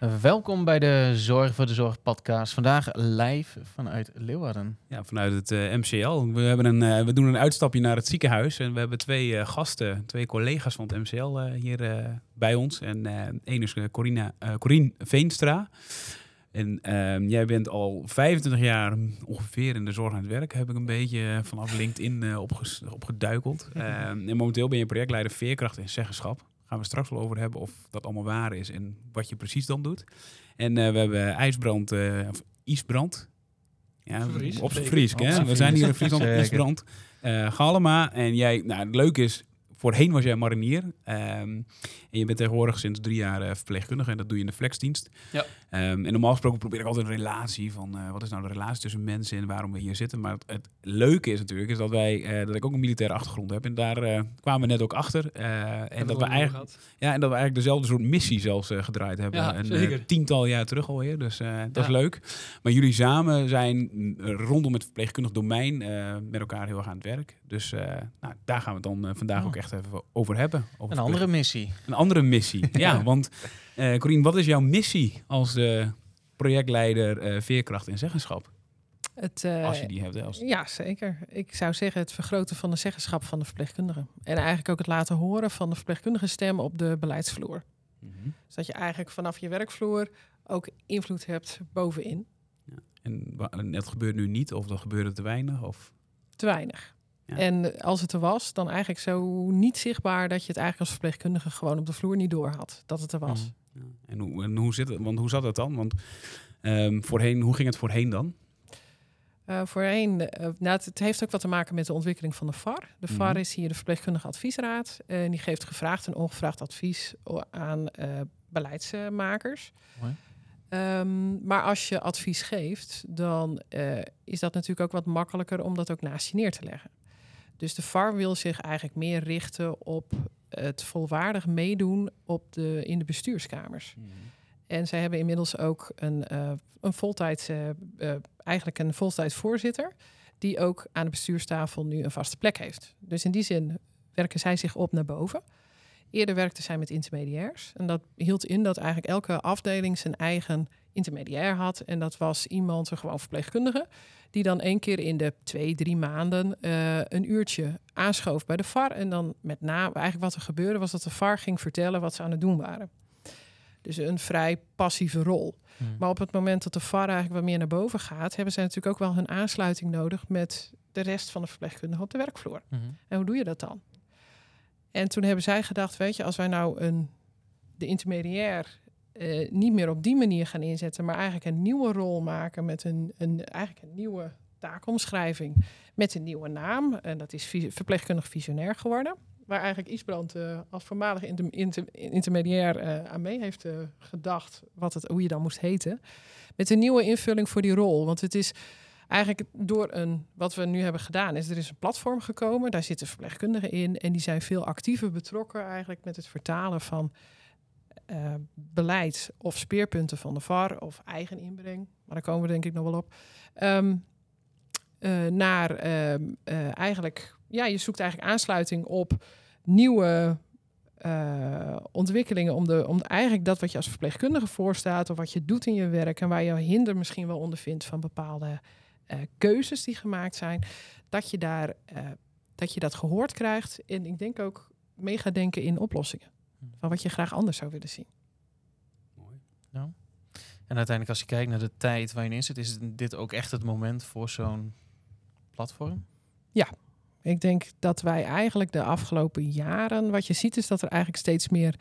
Welkom bij de Zorg voor de Zorg podcast. Vandaag live vanuit Leeuwarden. Ja, vanuit het eh, MCL. We, hebben een, eh, we doen een uitstapje naar het ziekenhuis. En we hebben twee eh, gasten, twee collega's van het MCL hier bij ons. En één is Corina, Corine Veenstra. En ehm, jij bent al 25 jaar ongeveer in de zorg aan het werk. Heb ik een beetje vanaf LinkedIn opgeduikeld. Ehm, en momenteel ben je projectleider veerkracht en zeggenschap. Gaan we straks wel over hebben of dat allemaal waar is en wat je precies dan doet. En eh, we hebben ijsbrand, eh, of isbrand. Ja, Fries. op Zeker. Fries, We zijn hier in Fries. Friesland, eh Galema. En jij, nou, het leuke is, voorheen was jij marinier. ehm, en je bent tegenwoordig sinds drie jaar eh, verpleegkundige en dat doe je in de flexdienst. Ja. Ehm, en normaal gesproken probeer ik altijd een relatie van eh, wat is nou de relatie tussen mensen en waarom we hier zitten. Maar het, het leuke is natuurlijk is dat wij eh, dat ik ook een militaire achtergrond heb en daar kwamen we net ook achter. en dat we eigenlijk ja en dat we eigenlijk dezelfde soort missie zelfs gedraaid hebben Ja, een zeker. tiental jaar terug alweer. Dus dat is leuk. Maar jullie samen zijn mm, rondom het verpleegkundig domein met elkaar heel erg aan het werk. Dus eh, nou, daar gaan we het dan eh, vandaag Oh. ook echt even over hebben. Over Een andere missie. een andere missie. ja, want eh Corine, wat is jouw missie als de projectleider eh, veerkracht en zeggenschap? Het, eh, Als je die hebt. Als... Ja, zeker. Ik zou zeggen het vergroten van de zeggenschap van de verpleegkundige. En eigenlijk ook het laten horen van de verpleegkundige stem op de beleidsvloer. Mhm. Dus dat je eigenlijk vanaf je werkvloer ook invloed hebt bovenin. En, wa- en dat gebeurt nu niet, of dat gebeurde te weinig? Of... Te weinig. Ja. En als het er was, dan eigenlijk zo niet zichtbaar dat je het eigenlijk als verpleegkundige gewoon op de vloer niet door had. Dat het er was. Ja. En, hoe, en hoe, zit het, want hoe zat het dan? Want ehm, voorheen, hoe ging het voorheen dan? Eh, voorheen, eh, nou, het, het heeft ook wat te maken met de ontwikkeling van de VAR. De VAR Mhm. is hier de verpleegkundige adviesraad. En die geeft gevraagd en ongevraagd advies aan eh, beleidsmakers. Mooi. Ehm, maar als je advies geeft, dan eh, is dat natuurlijk ook wat makkelijker om dat ook naast je neer te leggen. Dus de VAR wil zich eigenlijk meer richten op het volwaardig meedoen op de, in de bestuurskamers. En zij hebben inmiddels ook een, eh een voltijds, eh, eh, eigenlijk een voltijds voorzitter, die ook aan de bestuurstafel nu een vaste plek heeft. Dus in die zin werken zij zich op naar boven. Eerder werkten zij met intermediairs. En dat hield in dat eigenlijk elke afdeling zijn eigen intermediair had. En dat was iemand, een gewoon verpleegkundige, die dan één keer in de twee, drie maanden eh, een uurtje aanschoof bij de VAR. En dan met name, eigenlijk wat er gebeurde, was dat de VAR ging vertellen wat ze aan het doen waren. Dus een vrij passieve rol. Mhm. Maar op het moment dat de VAR eigenlijk wat meer naar boven gaat, hebben zij natuurlijk ook wel hun aansluiting nodig met de rest van de verpleegkundigen op de werkvloer. Mhm. En hoe doe je dat dan? En toen hebben zij gedacht, weet je, als wij nou een, de intermediair eh, niet meer op die manier gaan inzetten, maar eigenlijk een nieuwe rol maken met een, een, eigenlijk een nieuwe taakomschrijving met een nieuwe naam. En dat is verpleegkundig visionair geworden. Waar eigenlijk Isbrand eh, als voormalig inter, inter- intermediair eh, aan mee heeft gedacht wat het, hoe je dan moest heten. Met een nieuwe invulling voor die rol. Want het is eigenlijk door een, wat we nu hebben gedaan, is er is een platform gekomen. Daar zitten verpleegkundigen in. En die zijn veel actiever betrokken eigenlijk met het vertalen van eh, beleid of speerpunten van de VAR of eigen inbreng. Maar daar komen we denk ik nog wel op. Ehm, eh, naar ehm, eh, eigenlijk, ja, je zoekt eigenlijk aansluiting op nieuwe ontwikkelingen om, de, om eigenlijk dat wat je als verpleegkundige voorstaat of wat je doet in je werk en waar je hinder misschien wel onder vindt van bepaalde keuzes die gemaakt zijn, dat je daar dat je dat gehoord krijgt en ik denk ook mee gaat denken in oplossingen van wat je graag anders zou willen zien. Mooi. En uiteindelijk als je kijkt naar de tijd waar je in zit, is dit ook echt het moment voor zo'n platform? Ik denk dat wij eigenlijk de afgelopen jaren, wat je ziet is dat er eigenlijk steeds meer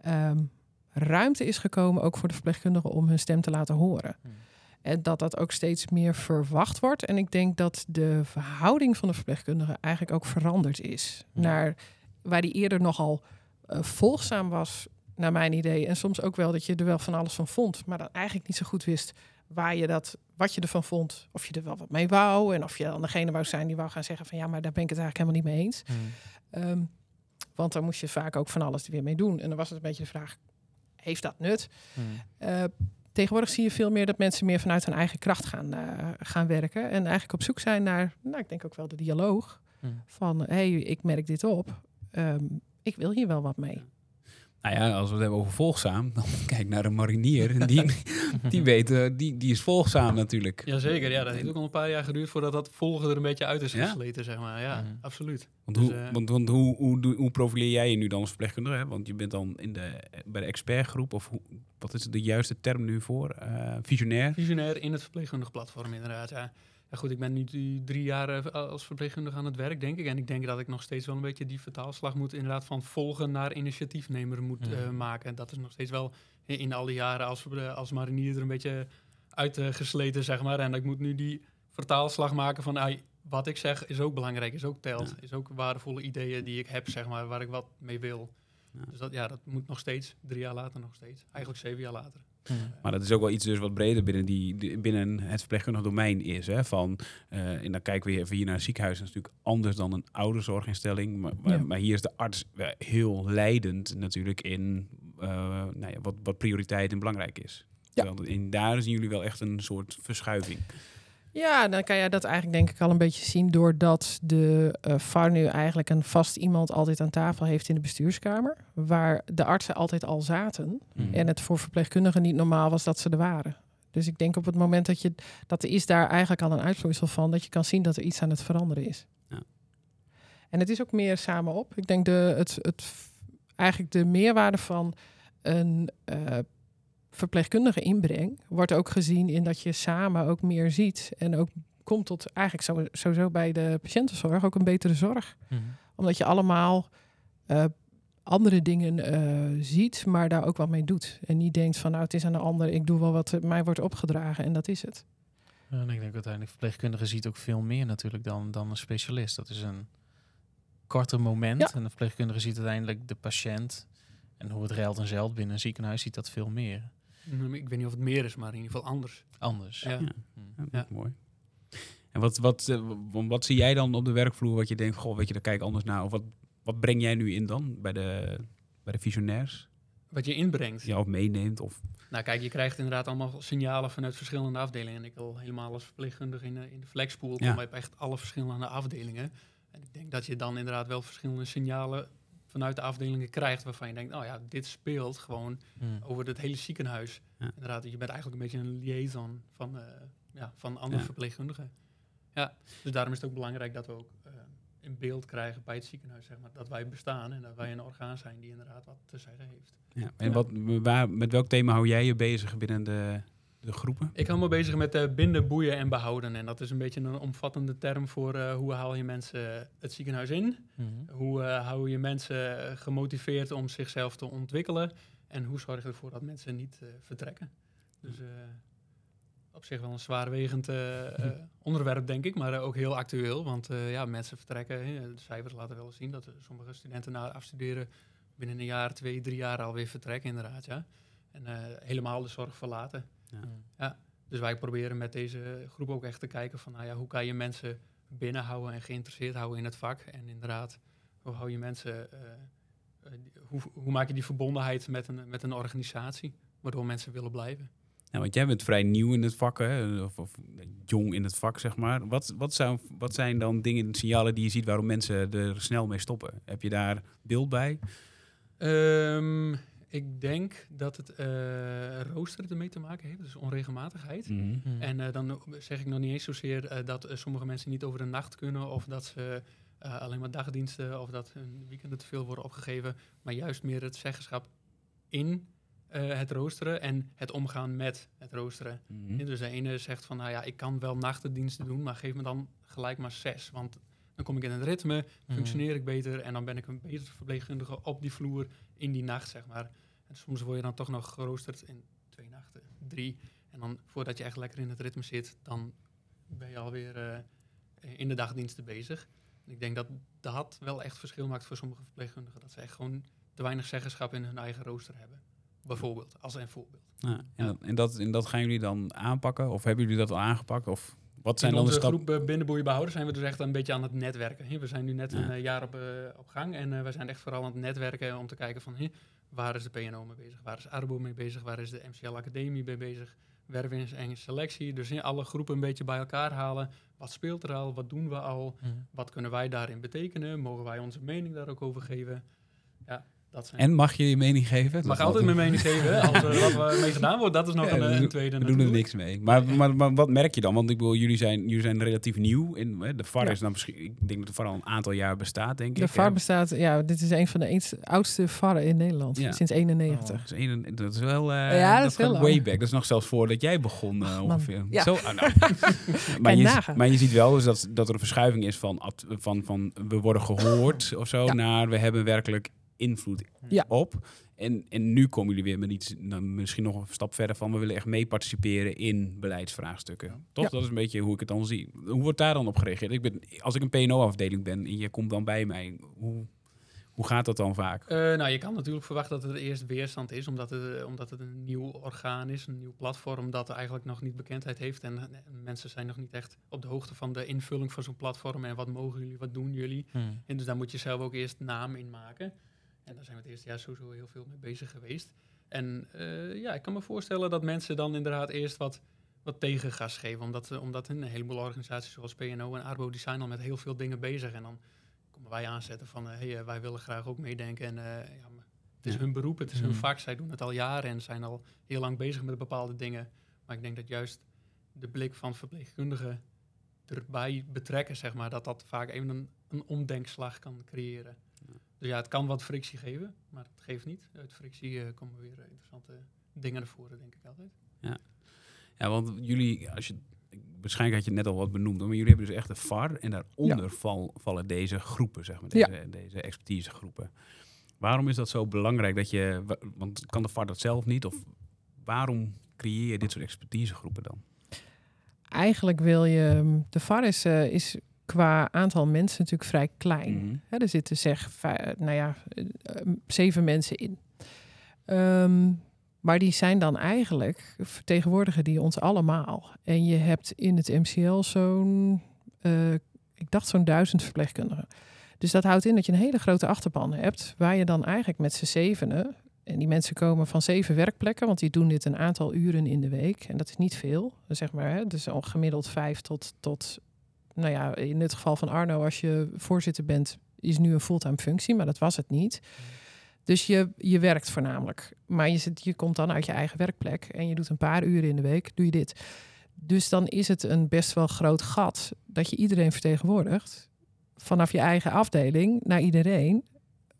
ehm, ruimte is gekomen, ook voor de verpleegkundigen, om hun stem te laten horen. Hmm. En dat dat ook steeds meer verwacht wordt. En ik denk dat de verhouding van de verpleegkundige eigenlijk ook veranderd is. Ja. Naar waar die eerder nogal volgzaam was, naar mijn idee. En soms ook wel dat je er wel van alles van vond, maar dan eigenlijk niet zo goed wist waar je dat, wat je ervan vond. Of je er wel wat mee wou. En of je dan degene wou zijn die wou gaan zeggen van ja, maar daar ben ik het eigenlijk helemaal niet mee eens. Mhm. Ehm, want dan moest je vaak ook van alles er weer mee doen. En dan was het een beetje de vraag, heeft dat nut? Mhm. Eh, tegenwoordig zie je veel meer dat mensen meer vanuit hun eigen kracht gaan, eh, gaan werken. En eigenlijk op zoek zijn naar, nou, ik denk ook wel de dialoog. Mhm. Van, hé, hey, ik merk dit op. Ehm, ik wil hier wel wat mee. Nou ja, als we het hebben over volgzaam, dan kijk naar een marinier. Die, die, weet, eh, die, die is volgzaam natuurlijk. Jazeker, ja, dat heeft ook al een paar jaar geduurd voordat dat volgen er een beetje uit is Ja? gesleten, zeg maar. Ja, Mhm. absoluut. Want, Dus, hoe, eh, want, want hoe, hoe, profileer jij je nu dan als verpleegkundige? Hè? Want je bent dan in de, bij de expertgroep, of hoe, wat is de juiste term nu voor? Eh, visionair? Visionair in het verpleegkundig platform, inderdaad. Ja. Ja, goed, ik ben nu drie jaar eh, als verpleegkundige aan het werk, denk ik. En ik denk dat ik nog steeds wel een beetje die vertaalslag moet inderdaad van volgen naar initiatiefnemer moet Ja. eh, maken. En dat is nog steeds wel in, in al die jaren als, verple- als marinier er een beetje uitgesleten, zeg maar. En ik moet nu die vertaalslag maken van wat ik zeg is ook belangrijk, is ook telt. Is ook waardevolle ideeën die ik heb, zeg maar, waar ik wat mee wil. Dus dat, ja, dat moet nog steeds, drie jaar later nog steeds. Eigenlijk zeven jaar later. Maar dat is ook wel iets dus wat breder binnen, die, die- binnen het verpleegkundig domein is. Hè? Van, eh, en dan kijken we even hier naar een ziekenhuis. Dat is natuurlijk anders dan een ouderzorginstelling. Maar, maar, Ja. maar hier is de arts heel leidend natuurlijk in eh, nou ja, wat, wat prioriteit en belangrijk is. Ja. In daar zien jullie wel echt een soort verschuiving. Ja, dan kan je dat eigenlijk denk ik al een beetje zien doordat de eh VAR nu eigenlijk een vast iemand altijd aan tafel heeft in de bestuurskamer. Waar de artsen altijd al zaten. Mhm. En het voor verpleegkundigen niet normaal was dat ze er waren. Dus ik denk op het moment dat je dat er is daar eigenlijk al een uitvloeisel van dat je kan zien dat er iets aan het veranderen is. Ja. En het is ook meer samen op. Ik denk de, het, het, eigenlijk de meerwaarde van een eh, verpleegkundige inbreng wordt ook gezien in dat je samen ook meer ziet en ook komt tot eigenlijk sowieso bij de patiëntenzorg ook een betere zorg Mhm. omdat je allemaal eh, andere dingen eh, ziet, maar daar ook wat mee doet. En niet denkt van nou het is aan de ander, ik doe wel wat mij wordt opgedragen en dat is het. Ja, En ik denk uiteindelijk, verpleegkundige ziet ook veel meer natuurlijk dan, dan een specialist. Dat is een korter moment. Ja. En de verpleegkundige ziet uiteindelijk de patiënt. En hoe het reilt en zeilt binnen een ziekenhuis, ziet dat veel meer. Ik weet niet of het meer is, maar in ieder geval anders. Anders. Ja. Ja. Ja, Ja. Mooi. En wat, wat, eh, wat zie jij dan op de werkvloer wat je denkt, goh, weet je, daar kijk ik anders naar. Of wat, wat breng jij nu in dan bij de, bij de visionairs? Wat je inbrengt. Ja, of meeneemt? Of, Nou kijk, je krijgt inderdaad allemaal signalen vanuit verschillende afdelingen. En ik wil helemaal als verpleegkundige in de, in de flexpool Ja. komen. Je hebt echt alle verschillende afdelingen. En ik denk dat je dan inderdaad wel verschillende signalen vanuit de afdelingen krijgt. Waarvan je denkt, oh ja, dit speelt gewoon Mhm. over het hele ziekenhuis. Ja. Inderdaad, je bent eigenlijk een beetje een liaison van, eh, ja, van andere Ja. verpleegkundigen. Ja, dus daarom is het ook belangrijk dat we ook eh, in beeld krijgen bij het ziekenhuis, zeg maar, dat wij bestaan en dat wij een orgaan zijn die inderdaad wat te zeggen heeft. ja. En. Wat, waar, met welk thema hou jij je bezig binnen de, de groepen? Ik hou me bezig met eh, binden, boeien en behouden. En dat is een beetje een omvattende term voor eh, hoe haal je mensen het ziekenhuis in? Mhm. Hoe eh, hou je mensen eh, gemotiveerd om zichzelf te ontwikkelen? En hoe zorg je ervoor dat mensen niet eh, vertrekken? Dus eh, op zich wel een zwaarwegend eh, eh, onderwerp, denk ik, maar eh, ook heel actueel. Want eh, ja, mensen vertrekken. De cijfers laten wel zien dat eh, sommige studenten na afstuderen binnen een jaar, twee, drie jaar alweer vertrekken, inderdaad. Ja. En eh, helemaal de zorg verlaten. Mhm. Dus wij proberen met deze groep ook echt te kijken van, nou ja, hoe kan je mensen binnenhouden en geïnteresseerd houden in het vak? En inderdaad, hoe hou je mensen, eh, eh, hoe, hoe maak je die verbondenheid met een, met een organisatie, waardoor mensen willen blijven? Ja, want jij bent vrij nieuw in het vak, hè? Of, of jong in het vak, zeg maar. Wat, wat, zou, wat zijn dan dingen, signalen die je ziet waarom mensen er snel mee stoppen? Heb je daar beeld bij? Ehm, ik denk dat het eh rooster ermee te maken heeft, dus onregelmatigheid. Mhm. Mhm. En eh, dan zeg ik nog niet eens zozeer eh, dat sommige mensen niet over de nacht kunnen of dat ze eh, alleen maar dagdiensten of dat hun weekenden te veel worden opgegeven, maar juist meer het zeggenschap in eh, het roosteren en het omgaan met het roosteren. Mhm. Dus de ene zegt van, nou ja, ik kan wel nachtdiensten doen, maar geef me dan gelijk maar zes, want dan kom ik in het ritme, Mhm. functioneer ik beter en dan ben ik een betere verpleegkundige op die vloer in die nacht, zeg maar. En soms word je dan toch nog geroosterd in twee nachten, drie. En dan voordat je echt lekker in het ritme zit, dan ben je alweer eh, in de dagdiensten bezig. En ik denk dat dat wel echt verschil maakt voor sommige verpleegkundigen. Dat ze echt gewoon te weinig zeggenschap in hun eigen rooster hebben. Bijvoorbeeld, als een voorbeeld. Ja, en, dat, en, dat, en dat gaan jullie dan aanpakken? Of hebben jullie dat al aangepakt? Of wat zijn in dan de onze stappen? groep uh, binnenboeienbehouders zijn we dus echt een beetje aan het netwerken. We zijn nu net Ja. een eh, jaar op, eh, op gang en eh, we zijn echt vooral aan het netwerken om te kijken van hè, waar is de PNO mee bezig, waar is Arbo mee bezig, waar is de MCL Academie mee bezig, werving en selectie. Dus hè, alle groepen een beetje bij elkaar halen. Wat speelt er al, wat doen we al, Mhm. wat kunnen wij daarin betekenen, mogen wij onze mening daar ook over geven. Ja, dat zijn... En mag je je mening geven? Ik Dat mag altijd mijn mening geven. Als er wat mee gedaan wordt, dat is nog Ja, een, doen- tweede We doen er niks mee. Maar, maar, maar wat merk je dan? Want ik bedoel, jullie zijn, jullie zijn relatief nieuw. In, hè, de VAR Ja. is dan misschien, ik denk dat de VAR al een aantal jaar bestaat, denk De ik. VAR hè. bestaat, ja, dit is een van de eens- oudste VARen in Nederland. Ja. Sinds 91. Dat is, een, dat is wel. eh, Ja, dat is heel way back. Dat is nog zelfs voordat jij begon eh, man. ongeveer. Ja. Zo, ah, nou. maar, je, maar je ziet wel dus dat, dat er een verschuiving is van, ad- van, van we worden gehoord of zo Ja. naar we hebben werkelijk invloed Ja. op. En, en nu komen jullie weer met iets, dan misschien nog een stap verder van we willen echt mee participeren in beleidsvraagstukken. Toch? Ja. Dat is een beetje hoe ik het dan zie. Hoe wordt daar dan op gereageerd? Ik ben, als ik een PNO-afdeling ben en je komt dan bij mij, hoe, hoe gaat dat dan vaak? Eh, nou, je kan natuurlijk verwachten dat er eerst weerstand is, omdat het, eh, omdat het een nieuw orgaan is, een nieuw platform dat eigenlijk nog niet bekendheid heeft. En, eh, mensen zijn nog niet echt op de hoogte van de invulling van zo'n platform en wat mogen jullie, wat doen jullie. Hmm. En dus daar moet je zelf ook eerst naam in maken. En daar zijn we het eerste jaar sowieso heel veel mee bezig geweest. En eh, ja, ik kan me voorstellen dat mensen dan inderdaad eerst wat, wat tegengas geven. Omdat, eh, omdat een heleboel organisaties zoals PNO en Arbo, die zijn al met heel veel dingen bezig. En dan komen wij aanzetten van, hé, hey, eh, wij willen graag ook meedenken. En ja, het is hun beroep, het is hun Mhm. vak. Zij doen het al jaren en zijn al heel lang bezig met bepaalde dingen. Maar ik denk dat juist de blik van verpleegkundigen erbij betrekken, zeg maar, dat dat vaak even een, een omdenkslag kan creëren. Dus ja, het kan wat frictie geven, maar het geeft niet. Uit frictie eh, komen weer eh, interessante dingen naar voren, denk ik altijd. Ja, want jullie, als je, waarschijnlijk had je net al wat benoemd, maar jullie hebben dus echt een VAR en daaronder val, vallen deze groepen, zeg maar, Ja. deze, deze expertisegroepen. Waarom is dat zo belangrijk dat je, wa- want kan de VAR dat zelf niet, of waarom creëer je dit soort expertisegroepen dan? Eigenlijk wil je... De VAR is, eh, is qua aantal mensen natuurlijk vrij klein. Mhm. Er zitten zeg, vij- nou ja, eh, eh, zeven mensen in. Ehm, maar die zijn dan eigenlijk, vertegenwoordigen die ons allemaal. En je hebt in het MCL zo'n, eh, ik dacht zo'n duizend verpleegkundigen. Dus dat houdt in dat je een hele grote achterban hebt, waar je dan eigenlijk met z'n zevenen, en die mensen komen van zeven werkplekken, want die doen dit een aantal uren in de week. En dat is niet veel, zeg maar. Hè, dus al gemiddeld vijf tot, tot nou ja, in het geval van Arno, als je voorzitter bent, is nu een fulltime functie, maar dat was het niet. Dus je, je werkt voornamelijk. Maar je, zit, je komt dan uit je eigen werkplek en je doet een paar uren in de week, doe je dit. Dus dan is het een best wel groot gat dat je iedereen vertegenwoordigt. Vanaf je eigen afdeling naar iedereen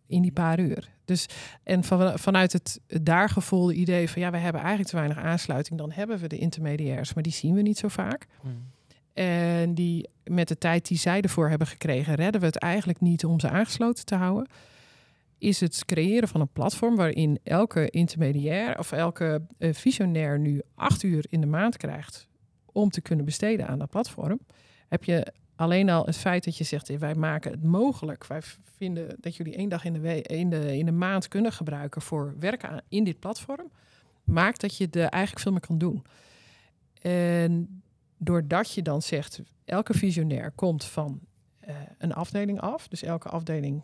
in die paar uur. Dus en van, vanuit het daar gevoelde idee van ja, we hebben eigenlijk te weinig aansluiting, dan hebben we de intermediairs, maar die zien we niet zo vaak. Hmm. En die met de tijd die zij ervoor hebben gekregen, redden we het eigenlijk niet om ze aangesloten te houden. Is het creëren van een platform waarin elke intermediair of elke eh, visionair nu acht uur in de maand krijgt om te kunnen besteden aan dat platform. Heb je alleen al het feit dat je zegt, eh, wij maken het mogelijk. Wij vinden dat jullie één dag in de, in de, maand kunnen gebruiken voor werken in dit platform. Maakt dat je er eigenlijk veel meer kan doen. En doordat je dan zegt, elke visionair komt van eh, een afdeling af. Dus elke afdeling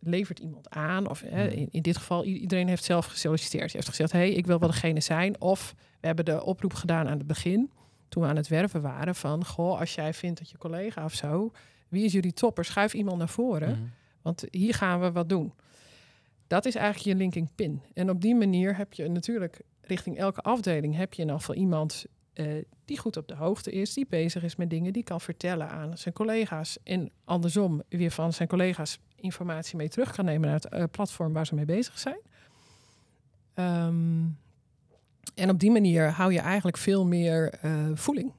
levert iemand aan. Of Hmm. in, in dit geval, iedereen heeft zelf gesolliciteerd. Je heeft gezegd, hey, ik wil wel degene zijn. Of we hebben de oproep gedaan aan het begin, toen we aan het werven waren, van, goh, als jij vindt dat je collega of zo, wie is jullie topper? Schuif iemand naar voren. Hmm. Want hier gaan we wat doen. Dat is eigenlijk je linking pin. En op die manier heb je natuurlijk richting elke afdeling heb je in ieder geval iemand eh, die goed op de hoogte is, die bezig is met dingen, die kan vertellen aan zijn collega's. En andersom weer van zijn collega's informatie mee terug kan nemen naar het eh, platform waar ze mee bezig zijn. Ehm, en op die manier hou je eigenlijk veel meer eh, voeling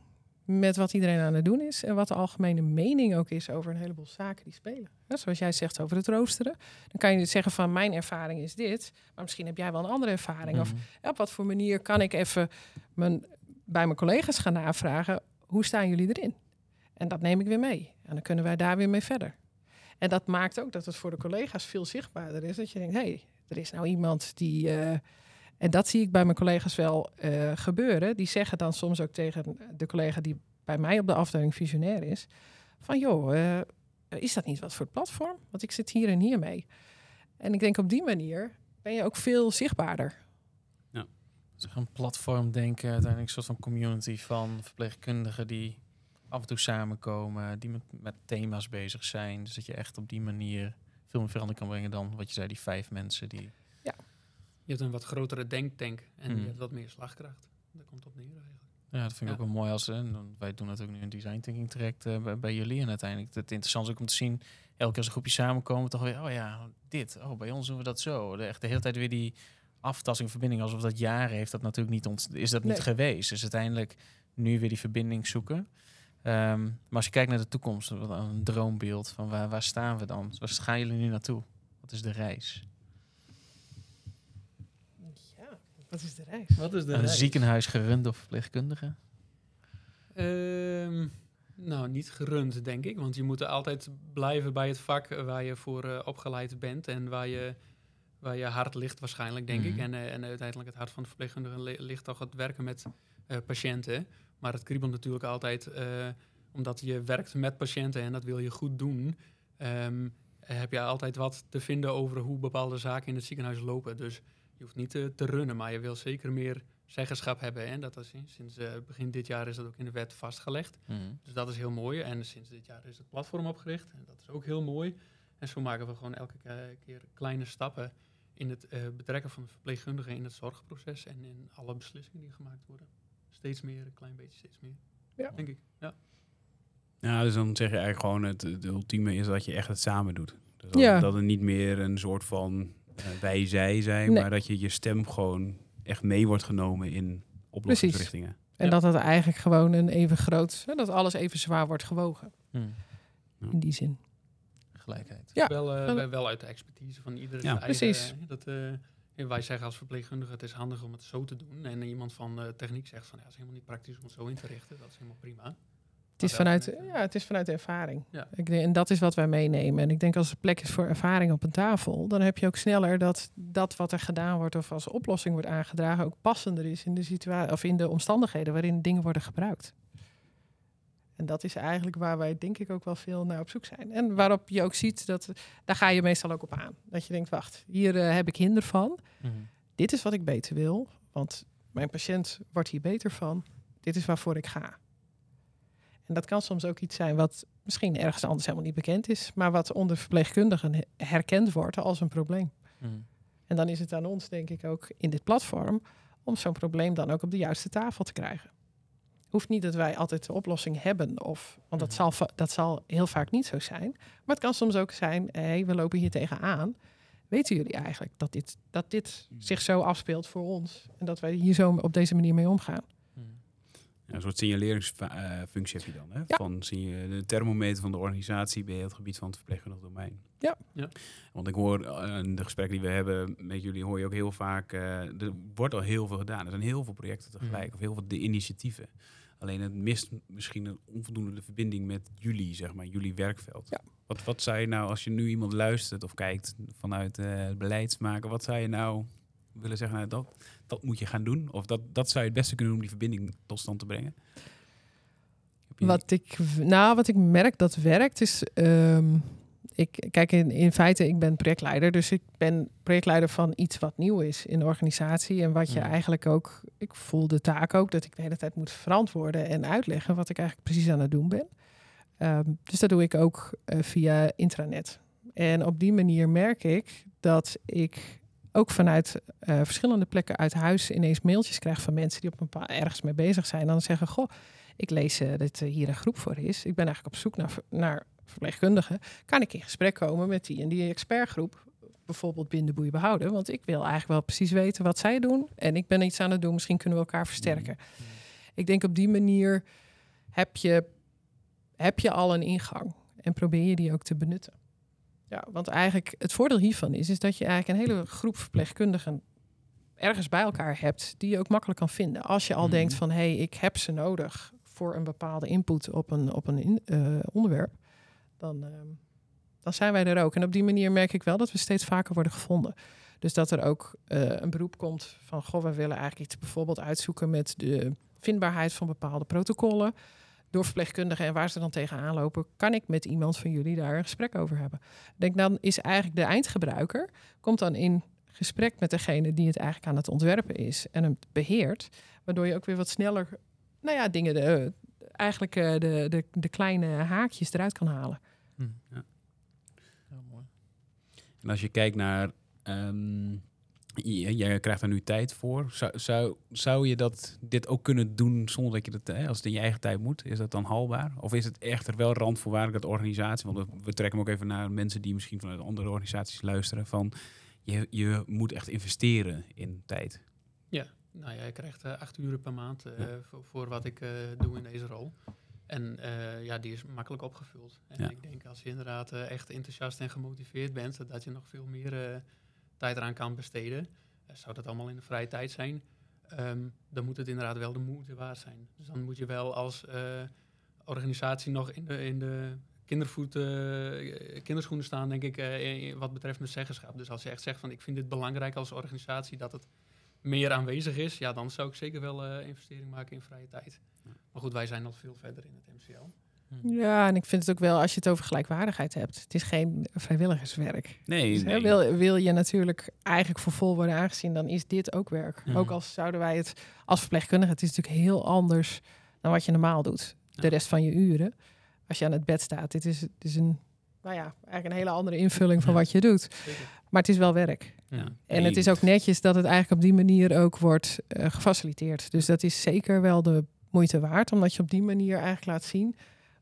met wat iedereen aan het doen is en wat de algemene mening ook is over een heleboel zaken die spelen. Zoals jij zegt over het roosteren. Dan kan je zeggen van mijn ervaring is dit, maar misschien heb jij wel een andere ervaring. Of Hmm. ja, op wat voor manier kan ik even mijn, bij mijn collega's gaan navragen, hoe staan jullie erin? En dat neem ik weer mee. En dan kunnen wij daar weer mee verder. En dat maakt ook dat het voor de collega's veel zichtbaarder is. Dat je denkt, hé, hey, er is nou iemand die... eh, en dat zie ik bij mijn collega's wel eh, gebeuren. Die zeggen dan soms ook tegen de collega die bij mij op de afdeling visionair is... van joh, eh, is dat niet wat voor het platform? Want ik zit hier en hier mee. En ik denk op die manier ben je ook veel zichtbaarder. Een platform denken, uiteindelijk een soort van community van verpleegkundigen die af en toe samenkomen, die met, met thema's bezig zijn. Dus dat je echt op die manier veel meer verandering kan brengen dan wat je zei, die vijf mensen die. Je hebt een wat grotere denktank en Hmm. je hebt wat meer slagkracht. Daar komt op neer eigenlijk. Ja, dat vind ik Ja. ook wel mooi als en wij doen natuurlijk nu een design thinking traject eh, bij, bij jullie en uiteindelijk het interessant is ook om te zien elke keer als een groepje samenkomen toch weer oh ja dit oh bij ons doen we dat zo de, echt de hele tijd weer die aftasting verbinding alsof dat jaren heeft dat natuurlijk niet ont is dat niet Nee. geweest dus uiteindelijk nu weer die verbinding zoeken Ehm, maar als je kijkt naar de toekomst wat een droombeeld van waar, waar staan we dan waar gaan jullie nu naartoe wat is de reis Ja, wat is de reis? Wat is de een ziekenhuis gerund door verpleegkundigen Ehm, nou, niet gerund, denk ik. Want je moet er altijd blijven bij het vak waar je voor eh, opgeleid bent. En waar je, waar je hart ligt waarschijnlijk, denk ik. Mhm. En, eh, en uiteindelijk het hart van de verpleegkundige li- ligt toch het werken met eh, patiënten. Maar het kriebelt natuurlijk altijd, eh, omdat je werkt met patiënten en dat wil je goed doen. ehm, heb je altijd wat te vinden over hoe bepaalde zaken in het ziekenhuis lopen. Dus je hoeft niet eh, te runnen, maar je wil zeker meer zeggenschap hebben. En dat is, sinds begin dit jaar is dat ook in de wet vastgelegd. Mhm. Dus dat is heel mooi. En sinds dit jaar is het platform opgericht. En dat is ook heel mooi. En zo maken we gewoon elke ke- keer kleine stappen in het eh, betrekken van de verpleegkundigen in het zorgproces en in alle beslissingen die gemaakt worden. Steeds meer, een klein beetje steeds meer. Ja. Denk ik. Ja. Ja, dus dan zeg je eigenlijk gewoon het, het ultieme is dat je echt het samen doet. Dus dat, Ja. dat het niet meer een soort van eh, wij-zij zijn, Nee. maar dat je je stem gewoon echt mee wordt genomen in oplossingsrichtingen. En Ja. dat het eigenlijk gewoon een even groot, hè, dat alles even zwaar wordt gewogen. Mhm. In die zin. Gelijkheid Ja. Wel, eh, wel- wel- uit de expertise van iedereen. Ja, precies. dat, eh, wij zeggen als verpleegkundige, het is handig om het zo te doen. En iemand van eh, techniek zegt van, ja, het is helemaal niet praktisch om het zo in te richten. Dat is helemaal prima. Het is, vanuit, vanuit, ja, het is vanuit de ervaring. Ja. Ik denk, en dat is wat wij meenemen. En ik denk als er plek is voor ervaring op een tafel, dan heb je ook sneller dat dat wat er gedaan wordt of als oplossing wordt aangedragen ook passender is in de situatie of in de omstandigheden waarin dingen worden gebruikt. En dat is eigenlijk waar wij denk ik ook wel veel naar op zoek zijn. En waarop je ook ziet dat daar ga je meestal ook op aan. Dat je denkt, wacht, hier eh, heb ik hinder van. Mhm. Dit is wat ik beter wil, want mijn patiënt wordt hier beter van. Dit is waarvoor ik ga. En dat kan soms ook iets zijn wat misschien ergens anders helemaal niet bekend is, maar wat onder verpleegkundigen he- herkend wordt als een probleem. Mhm. En dan is het aan ons, denk ik, ook in dit platform om zo'n probleem dan ook op de juiste tafel te krijgen. Hoeft niet dat wij altijd de oplossing hebben, of, want dat, Mhm. zal, dat zal heel vaak niet zo zijn. Maar het kan soms ook zijn, hé, we lopen hier tegenaan. Weten jullie eigenlijk dat dit, dat dit zich zo afspeelt voor ons en dat wij hier zo op deze manier mee omgaan? Mhm. Ja, een soort signaleringsfunctie heb je dan. Hè? Ja. Van zie je de thermometer van de organisatie bij het gebied van het verpleegkundig domein. Ja. Ja. Want ik hoor eh, in de gesprekken die we hebben met jullie, hoor je ook heel vaak, eh, er wordt al heel veel gedaan. Er zijn heel veel projecten tegelijk, Mhm. of heel veel de initiatieven. Alleen het mist misschien een onvoldoende verbinding met jullie, zeg maar, jullie werkveld. Ja. Wat, wat zou je nou, als je nu iemand luistert of kijkt vanuit het beleidsmaker, wat zou je nou willen zeggen, nou, dat, dat moet je gaan doen? Of dat, dat zou je het beste kunnen doen om die verbinding tot stand te brengen? Wat ik, nou, wat ik merk dat werkt is. ehm, ik, kijk, in, in feite, ik ben projectleider. Dus ik ben projectleider van iets wat nieuw is in de organisatie. En wat je Mhm. eigenlijk ook. Ik voel de taak ook dat ik de hele tijd moet verantwoorden en uitleggen wat ik eigenlijk precies aan het doen ben. Ehm, dus dat doe ik ook eh, via intranet. En op die manier merk ik dat ik ook vanuit eh, verschillende plekken uit huis ineens mailtjes krijg van mensen die op een paar ergens mee bezig zijn. En dan zeggen: Goh, ik lees eh, dat er hier een groep voor is. Ik ben eigenlijk op zoek naar, naar verpleegkundigen. Kan ik in gesprek komen met die en die expertgroep? Bijvoorbeeld binden, boeien, behouden. Want ik wil eigenlijk wel precies weten wat zij doen. En ik ben iets aan het doen. Misschien kunnen we elkaar versterken. Ik denk op die manier heb je, heb je al een ingang. En probeer je die ook te benutten. Ja, want eigenlijk het voordeel hiervan is, is dat je eigenlijk een hele groep verpleegkundigen ergens bij elkaar hebt die je ook makkelijk kan vinden. Als je al Mhm. denkt van hé, hey, ik heb ze nodig voor een bepaalde input op een, op een in- eh, onderwerp, dan, ehm, dan zijn wij er ook. En op die manier merk ik wel dat we steeds vaker worden gevonden. Dus dat er ook eh, een beroep komt van goh, we willen eigenlijk iets bijvoorbeeld uitzoeken met de vindbaarheid van bepaalde protocollen door verpleegkundigen en waar ze dan tegenaan lopen, kan ik met iemand van jullie daar een gesprek over hebben. Denk dan is eigenlijk de eindgebruiker komt dan in gesprek met degene die het eigenlijk aan het ontwerpen is en hem beheert, waardoor je ook weer wat sneller, nou ja, dingen, de, eigenlijk eh, de, de, de kleine haakjes eruit kan halen. Mhm. Ja. Ja, mooi. En als je kijkt naar, ehm, jij krijgt er nu tijd voor. Zou, zou, zou je dat, dit ook kunnen doen zonder dat je dat, hè, als het in je eigen tijd moet? Is dat dan haalbaar? Of is het echter wel randvoorwaardelijk dat organisatie, want we, trekken hem ook even naar mensen die misschien vanuit andere organisaties luisteren, van je, je moet echt investeren in tijd. Nou ja, je krijgt eh, acht uren per maand eh, Ja. voor, voor wat ik eh, doe in deze rol. En eh, ja, die is makkelijk opgevuld. En Ja. ik denk als je inderdaad eh, echt enthousiast en gemotiveerd bent, dat je nog veel meer eh, tijd eraan kan besteden. Zou dat allemaal in de vrije tijd zijn? Ehm, dan moet het inderdaad wel de moeite waard zijn. Dus dan moet je wel als organisatie nog in de, in de kindervoet, kinderschoenen staan, denk ik, in- wat betreft mijn zeggenschap. Dus als je echt zegt van ik vind dit belangrijk als organisatie dat het meer aanwezig is, ja, dan zou ik zeker wel investering maken in vrije tijd. Maar goed, wij zijn al veel verder in het MCL. Ja, en ik vind het ook wel, als je het over gelijkwaardigheid hebt. Het is geen vrijwilligerswerk. Nee, Dus, hè, wil, wil je natuurlijk eigenlijk voor vol worden aangezien, dan is dit ook werk. Mhm. Ook als zouden wij het als verpleegkundige, het is natuurlijk heel anders dan wat je normaal doet. De Ja. rest van je uren. Als je aan het bed staat, dit is, het is een, nou ja, eigenlijk een hele andere invulling van Ja. wat je doet. Zeker. Maar het is wel werk. Ja. Ja. En het is ook netjes dat het eigenlijk op die manier ook wordt eh, gefaciliteerd. Dus dat is zeker wel de moeite waard, omdat je op die manier eigenlijk laat zien.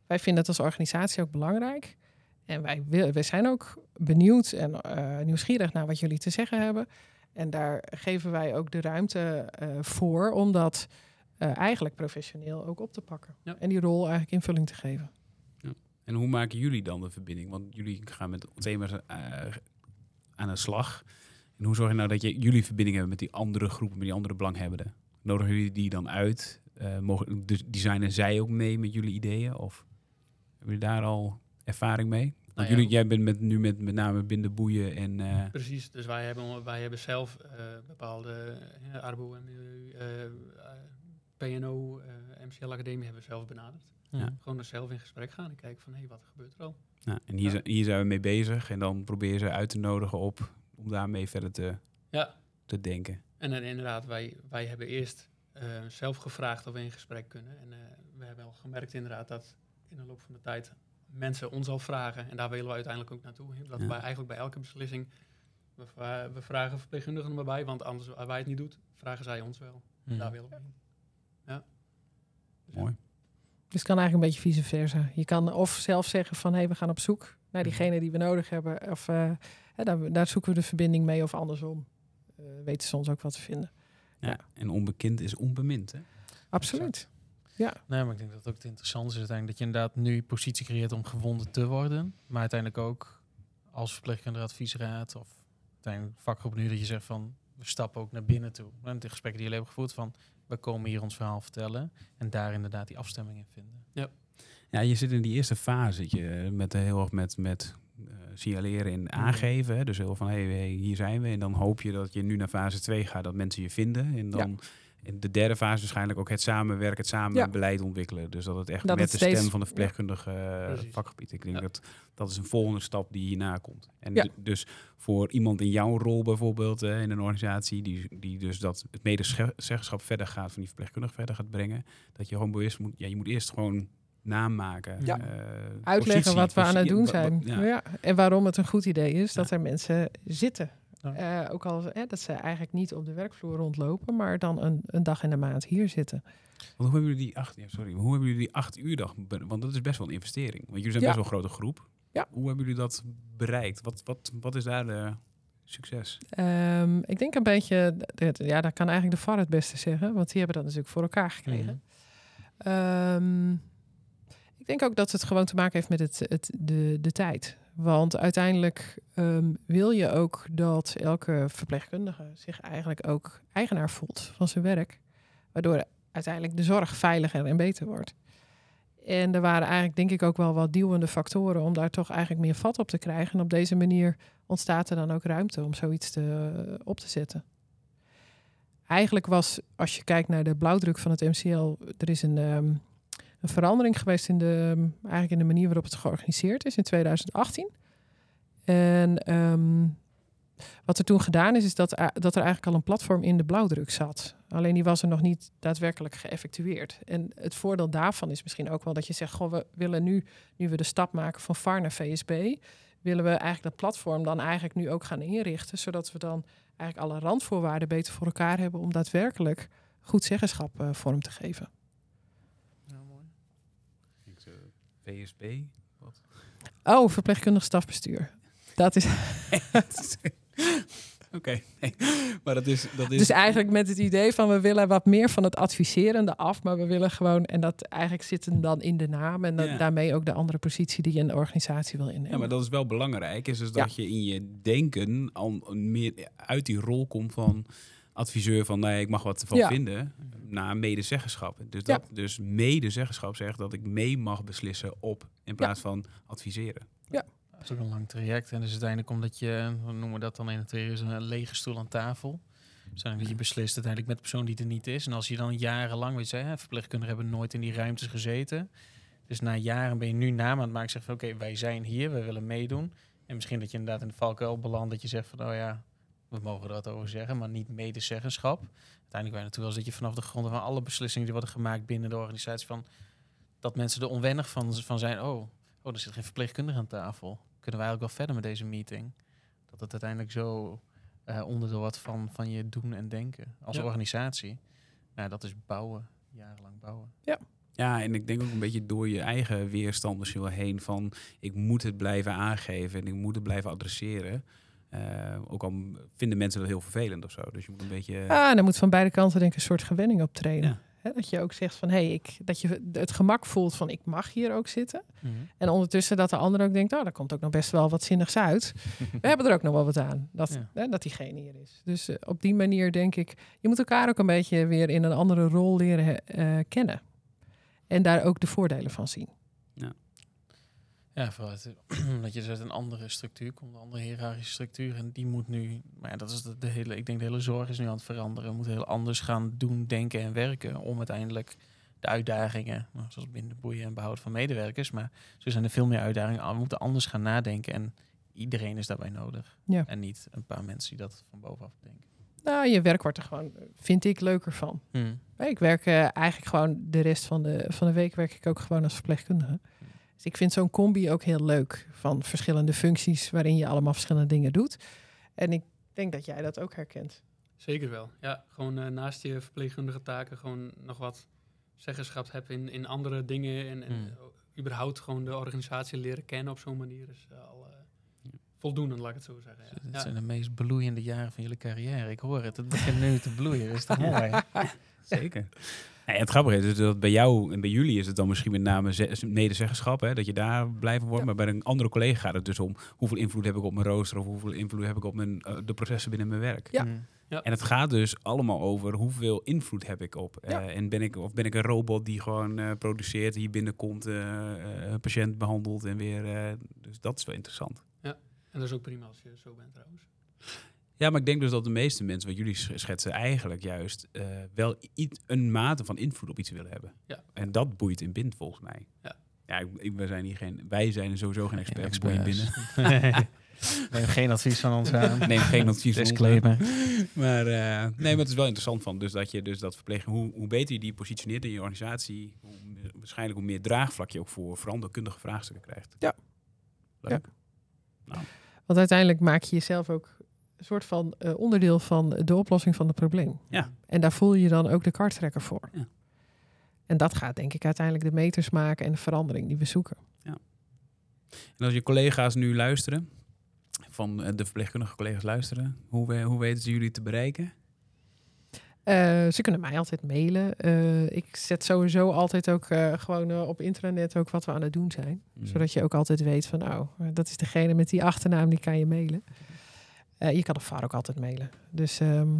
Wij vinden het als organisatie ook belangrijk. En wij, wij zijn ook benieuwd en eh, nieuwsgierig naar wat jullie te zeggen hebben. En daar geven wij ook de ruimte eh, voor om dat eh, eigenlijk professioneel ook op te pakken. Ja. En die rol eigenlijk invulling te geven. En hoe maken jullie dan de verbinding? Want jullie gaan met thema's aan de slag. En hoe zorg je nou dat je, jullie verbinding hebben met die andere groepen, met die andere belanghebbenden? Nodigen jullie die dan uit? Eh, mogen, dus designen zij ook mee met jullie ideeën? Of hebben jullie daar al ervaring mee? Want Nou ja. jullie, jij bent met, nu met met name binden, boeien en... eh, Precies, dus wij hebben, wij hebben zelf eh, bepaalde uh, Arbo en Milieu, PNO, MCL Academie hebben we zelf benaderd. Ja. Gewoon er zelf in gesprek gaan en kijken van hé, wat gebeurt er al? nou, en hier, Ja. zijn- hier zijn we mee bezig. En dan probeer je ze uit te nodigen op om daarmee verder te, Ja, te denken. en dan inderdaad, wij, wij hebben eerst eh, zelf gevraagd of we in gesprek kunnen. En eh, we hebben al gemerkt inderdaad dat in de loop van de tijd mensen ons al vragen. En daar willen we uiteindelijk ook naartoe. Dat Ja. wij eigenlijk bij elke beslissing, we, we vragen verpleegkundigen er maar bij. Want anders, als wij het niet doen, vragen zij ons wel. Mhm. Daar willen we heen. Ja. Dus ja. Mooi. Dus het kan eigenlijk een beetje vice versa. Je kan of zelf zeggen van hé, we gaan op zoek naar diegene die we nodig hebben. Of eh, hè, daar, daar zoeken we de verbinding mee of andersom. Eh, weten ze ons ook wat te vinden. Ja. Ja. En onbekend is onbemind, hè? Absoluut. Nee, maar ik denk dat het ook het interessante is uiteindelijk dat je inderdaad nu positie creëert om gewonden te worden. Maar uiteindelijk ook als verpleegkundige adviesraad of uiteindelijk vakgroep nu dat je zegt van we stappen ook naar binnen toe. En de gesprekken die jullie hebben gevoerd van we komen hier ons verhaal vertellen en daar inderdaad die afstemming in vinden. Ja, je zit in die eerste fase je, met eh, heel erg met, met signaleren en aangeven. Hè? Dus heel van hey, hey, hier zijn we. En dan hoop je dat je nu naar fase 2 gaat, dat mensen je vinden. En dan in de derde fase waarschijnlijk ook het samenwerken, het samen Ja. beleid ontwikkelen. Dus dat het echt Dat met het de stem van de verpleegkundige eh, vakgebied. Ik denk Ja. dat dat is een volgende stap die hierna komt. En dus voor iemand in jouw rol bijvoorbeeld eh, in een organisatie die, die dus dat het medezeggenschap verder gaat, van die verpleegkundige verder gaat brengen, dat je gewoon bewust moet, ja, je moet eerst gewoon naam maken. Ja. eh, Uitleggen positie, wat we aan het doen wa- wa- zijn. ja. Ja. En waarom het een goed idee is dat er mensen zitten. Ja. Eh, ook al hè, dat ze eigenlijk niet op de werkvloer rondlopen, maar dan een, een dag in de maand hier zitten. Want hoe hebben jullie die acht, ja, sorry, hoe hebben jullie die acht uur dag? Want dat is best wel een investering. Want jullie zijn Ja. best wel een grote groep. Ja. Hoe hebben jullie dat bereikt? Wat, wat, wat is daar de succes? Ehm, ik denk een beetje, dat- ja, dat kan eigenlijk de VAR het beste zeggen, want die hebben dat natuurlijk voor elkaar gekregen. Ehm, ik denk ook dat het gewoon te maken heeft met het, het, de, de tijd. Want uiteindelijk ehm, wil je ook dat elke verpleegkundige zich eigenlijk ook eigenaar voelt van zijn werk. Waardoor uiteindelijk de zorg veiliger en beter wordt. En er waren eigenlijk denk ik ook wel wat duwende factoren om daar toch eigenlijk meer vat op te krijgen. En op deze manier ontstaat er dan ook ruimte om zoiets te, op te zetten. Eigenlijk was, als je kijkt naar de blauwdruk van het MCL, er is een, ehm, een verandering geweest in de, ehm, eigenlijk in de manier waarop het georganiseerd is in 2018. En ehm, wat er toen gedaan is, is dat, er- dat er eigenlijk al een platform in de blauwdruk zat. Alleen die was er nog niet daadwerkelijk geëffectueerd. En het voordeel daarvan is misschien ook wel dat je zegt, goh, we willen nu, nu we de stap maken van VAR naar VSB, willen we eigenlijk dat platform dan eigenlijk nu ook gaan inrichten, zodat we dan eigenlijk alle randvoorwaarden beter voor elkaar hebben om daadwerkelijk goed zeggenschap eh, vorm te geven. VSB? Oh, verpleegkundig stafbestuur. Dat is Oké, nee. maar dat is, dat is... dus eigenlijk met het idee van we willen wat meer van het adviserende af, maar we willen gewoon, en dat eigenlijk zit hem dan in de naam en Ja. daarmee ook de andere positie die je in de organisatie wil innemen. Ja, maar dat is wel belangrijk. Is dus dat je in je denken al meer uit die rol komt van adviseur van nee, ik mag wat van Ja. vinden naar medezeggenschap. Dus dat dus medezeggenschap zegt dat ik mee mag beslissen op in plaats van adviseren. Dat is ook een lang traject. En dus uiteindelijk omdat je, hoe noemen we dat dan in het weer, is een lege stoel aan tafel. Dus dat je beslist uiteindelijk met de persoon die er niet is. En als je dan jarenlang, weet je, hè, verpleegkundigen hebben nooit in die ruimtes gezeten. Dus na jaren ben je nu naam aan het maken. Zeg van oké, wij zijn hier, we willen meedoen. En misschien dat je inderdaad in de valkuil belandt dat je zegt van oh ja, we mogen er wat over zeggen, maar niet medezeggenschap. Uiteindelijk wij naartoe als dat je vanaf de grond van alle beslissingen die worden gemaakt binnen de organisatie van dat mensen er onwennig van, van zijn. Oh, oh, er zit geen verpleegkundige aan tafel. Kunnen we eigenlijk wel verder met deze meeting? Dat het uiteindelijk zo eh, onderdeel wordt van, van je doen en denken als Ja. organisatie. Nou, dat is bouwen, jarenlang bouwen. Ja, en ik denk ook een beetje door je eigen weerstand misschien wel heen van ik moet het blijven aangeven en ik moet het blijven adresseren. Eh, ook al vinden mensen dat heel vervelend of zo. Dus je moet een beetje. Ah, en dan moet van beide kanten denk ik een soort gewenning optreden. Ja. Dat je ook zegt van, hé, hey, ik, dat je het gemak voelt van, ik mag hier ook zitten. En ondertussen dat de ander ook denkt, oh, daar komt ook nog best wel wat zinnigs uit. We hebben er ook nog wel wat aan, dat, Ja. dat diegene hier is. Dus eh, op die manier denk ik, je moet elkaar ook een beetje weer in een andere rol leren eh, kennen. En daar ook de voordelen van zien. Ja, vooral het, dat je dus uit een andere structuur komt, een andere hiërarchische structuur. En die moet nu, maar ja, dat is de, de hele, ik denk de hele zorg is nu aan het veranderen. We moeten heel anders gaan doen, denken en werken om uiteindelijk de uitdagingen, nou, zoals binnen boeien en behoud van medewerkers, maar zo zijn er veel meer uitdagingen. We moeten anders gaan nadenken en iedereen is daarbij nodig. Ja. En niet een paar mensen die dat van bovenaf denken. Nou, je werk wordt er gewoon, vind ik, leuker van. Ik werk eh, eigenlijk gewoon de rest van de, van de week werk ik ook gewoon als verpleegkundige. Dus ik vind zo'n combi ook heel leuk van verschillende functies waarin je allemaal verschillende dingen doet. En ik denk dat jij dat ook herkent. Zeker wel. Ja, gewoon eh, naast je verpleegkundige taken gewoon nog wat zeggenschap hebben in, in andere dingen. En, en Mm. eh, überhaupt gewoon de organisatie leren kennen op zo'n manier is eh, al eh, voldoende, laat ik het zo zeggen. Ja. Het Ja. zijn de meest bloeiende jaren van jullie carrière. Ik hoor het. Het begint nu te bloeien. Is toch mooi? Zeker. Ja, en het grappige is dus dat bij jou en bij jullie is het dan misschien met name ze- medezeggenschap, hè, dat je daar blijven wordt. Ja. Maar bij een andere collega gaat het dus om hoeveel invloed heb ik op mijn rooster of hoeveel invloed heb ik op mijn, eh, de processen binnen mijn werk. Ja. Mm. En het gaat dus allemaal over hoeveel invloed heb ik op. eh, Ja. en ben ik, of ben ik een robot die gewoon eh, produceert, hier binnenkomt, eh, eh, een patiënt behandelt en weer. eh, dus dat is wel interessant. En dat is ook prima als je zo bent trouwens. Ja, maar ik denk dus dat de meeste mensen wat jullie sch- schetsen eigenlijk juist eh, wel iets, een mate van invloed op iets willen hebben. Ja. En dat boeit in bind volgens mij. Ja. Ja, ik, ik- wij zijn hier geen, wij zijn sowieso geen experts boeien experts. binnen. Neem geen advies van ons aan. Neem geen advies van ons. Maar eh, nee, maar het is wel interessant van. Dus dat je dus dat verpleging, hoe, hoe beter je die positioneert in je organisatie, hoe, waarschijnlijk hoe meer draagvlak je ook voor veranderkundige vraagstukken krijgt. Ja. Leuk. Want uiteindelijk maak je jezelf ook een soort van eh, onderdeel van de oplossing van het probleem. Ja. En daar voel je dan ook de karttrekker voor. Ja. En dat gaat denk ik uiteindelijk de meters maken en de verandering die we zoeken. En als je collega's nu luisteren, van eh, de verpleegkundige collega's luisteren, hoe, hoe weten ze jullie te bereiken? Eh, ze kunnen mij altijd mailen. Ik zet sowieso altijd ook gewoon op intranet ook wat we aan het doen zijn. Mm. Zodat je ook altijd weet van, nou, dat is degene met die achternaam, die kan je mailen. Eh, je kan de VAR ook altijd mailen. Dus ehm,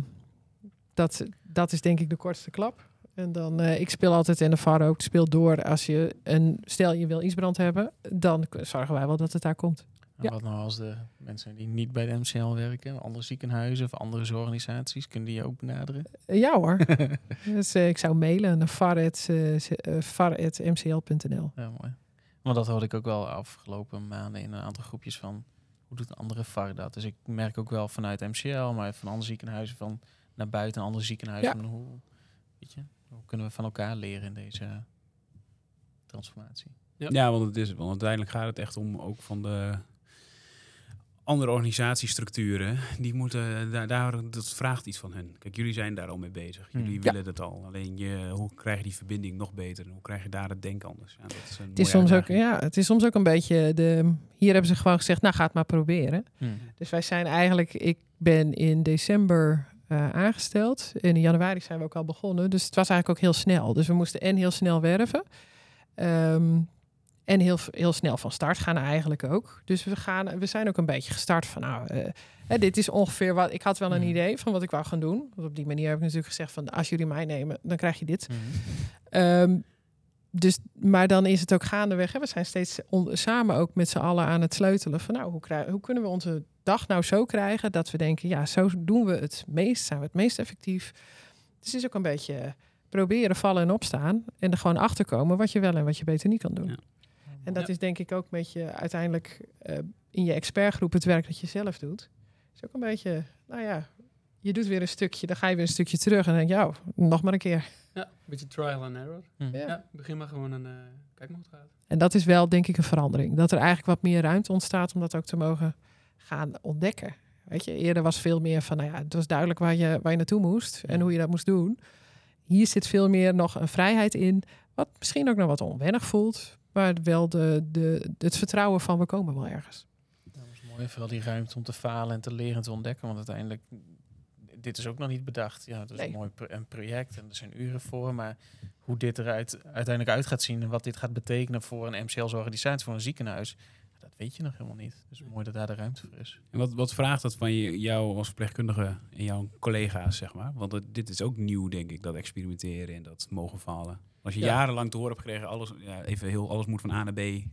dat, dat is denk ik de kortste klap. En dan, eh, ik speel altijd in de VAR ook, speel door als je een, stel je wil Isbrand hebben, dan zorgen wij wel dat het daar komt. En Ja. Wat nou als de mensen die niet bij de MCL werken, andere ziekenhuizen of andere zorgorganisaties, kunnen die je ook benaderen? Eh, ja hoor. dus ik zou mailen naar var.mcl.nl. var@mcl.nl. Ja, mooi. Want dat hoorde ik ook wel afgelopen maanden in een aantal groepjes van hoe doet een andere VAR dat? Dus ik merk ook wel vanuit MCL, maar van andere ziekenhuizen van naar buiten, andere ziekenhuizen. Ja. Hoe, weet je, hoe kunnen we van elkaar leren in deze transformatie? Ja. Ja, want het is. Want uiteindelijk gaat het echt om ook van de andere organisatiestructuren, die moeten, daar, daar, dat vraagt iets van hen. Kijk, jullie zijn daar al mee bezig. Hmm. Jullie Ja. willen dat al. Alleen je, hoe krijg je die verbinding nog beter? Hoe krijg je daar het denken anders? Ja, dat is een Het is, soms ook, ja, het is soms ook een beetje de. Hier hebben ze gewoon gezegd, nou ga het maar proberen. Hmm. Dus wij zijn eigenlijk, ik ben in december eh, aangesteld. En in januari zijn we ook al begonnen. Dus het was eigenlijk ook heel snel. Dus we moesten en heel snel werven. Ehm, en heel, heel snel van start gaan eigenlijk ook. Dus we, gaan, we zijn ook een beetje gestart van nou, hè, dit is ongeveer wat. Ik had wel een Mhm. idee van wat ik wou gaan doen. Want op die manier heb ik natuurlijk gezegd van als jullie mij nemen, dan krijg je dit. Hmm. Ehm, dus, maar dan is het ook gaandeweg. Hè? We zijn steeds on- samen ook met z'n allen aan het sleutelen. Van nou, hoe, hoe kunnen we onze dag nou zo krijgen dat we denken, ja, zo doen we het meest, zijn we het meest effectief. Dus het is ook een beetje proberen vallen en opstaan en er gewoon achter komen wat je wel en wat je beter niet kan doen. Ja. En dat Ja. is denk ik ook met je uiteindelijk eh, in je expertgroep het werk dat je zelf doet. Is ook een beetje, nou ja, je doet weer een stukje, dan ga je weer een stukje terug en dan denk je, ja, nog maar een keer. Ja, een beetje trial and error. Hmm. Ja. Ja, begin maar gewoon een uh, kijk maar hoe het gaat. En dat is wel, denk ik, een verandering. Dat er eigenlijk wat meer ruimte ontstaat om dat ook te mogen gaan ontdekken. Weet je, eerder was veel meer van, nou ja, het was duidelijk waar je, waar je naartoe moest en hoe je dat moest doen. Hier zit veel meer nog een vrijheid in, wat misschien ook nog wat onwennig voelt, maar wel de, de, het vertrouwen van we komen wel ergens. Dat was mooi, vooral die ruimte om te falen en te leren en te ontdekken. Want uiteindelijk, dit is ook nog niet bedacht. Ja, het is Nee. een mooi pro- een project en er zijn uren voor. Maar hoe dit eruit uiteindelijk uit gaat zien en wat dit gaat betekenen voor een MCL's-organisatie, voor een ziekenhuis, dat weet je nog helemaal niet. Dus mooi dat daar de ruimte voor is. En wat, wat vraagt dat van je, jou als verpleegkundige en jouw collega's, zeg maar? Want het- dit is ook nieuw, denk ik, dat experimenteren en dat mogen falen. Als je Ja. jarenlang te horen hebt gekregen, alles, ja, even heel, alles moet van A naar B.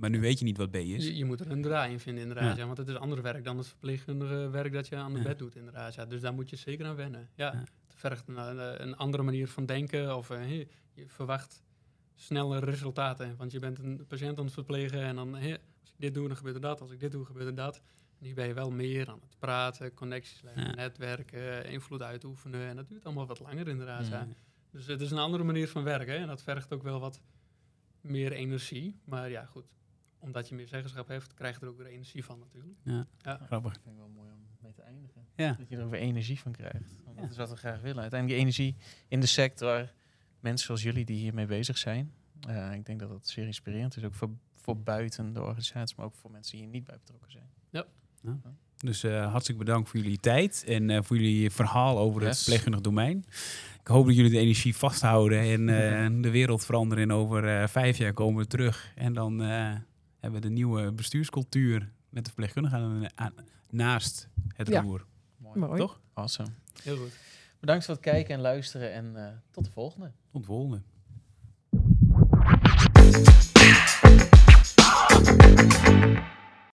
Maar nu weet je niet wat B is. Je, je moet er een draai in vinden inderdaad, ja. want het is ander werk dan het verpleegkundige werk dat je aan de Ja. bed doet inderdaad. Ja. Dus daar moet je zeker aan wennen. Ja, Ja. Het vergt een, een, andere manier van denken of eh, je verwacht snelle resultaten. Want je bent een patiënt aan het verplegen en dan hey, als ik dit doe, dan gebeurt er dat. Als ik dit doe, gebeurt er dat. Hier ben je wel meer aan het praten, connecties leggen, Ja. netwerken, invloed uitoefenen. En dat duurt allemaal wat langer inderdaad. Ja. Dus het is een andere manier van werken en dat vergt ook wel wat meer energie. Maar ja, goed, omdat je meer zeggenschap hebt, krijg je er ook weer energie van natuurlijk. Grappig. Dat vind ik wel mooi om mee te eindigen. Ja. Dat je er weer energie van krijgt. Want Ja. Dat is wat we graag willen. Uiteindelijk die energie in de sector. Mensen zoals jullie die hiermee bezig zijn. Eh, ik denk dat dat zeer inspirerend is. Ook voor, voor buiten de organisatie, maar ook voor mensen die hier niet bij betrokken zijn. Dus eh, hartstikke bedankt voor jullie tijd en eh, voor jullie verhaal over het Yes. verpleegkundig domein. Ik hoop dat jullie de energie vasthouden en eh, de wereld veranderen. En over vijf jaar komen we terug en dan eh, hebben we de nieuwe bestuurscultuur met de verpleegkundigen aan, aan- naast het Ja. roer. Mooi. Mooi. Toch? Awesome. Heel goed. Bedankt voor het kijken en luisteren en eh, tot de volgende. Tot de volgende.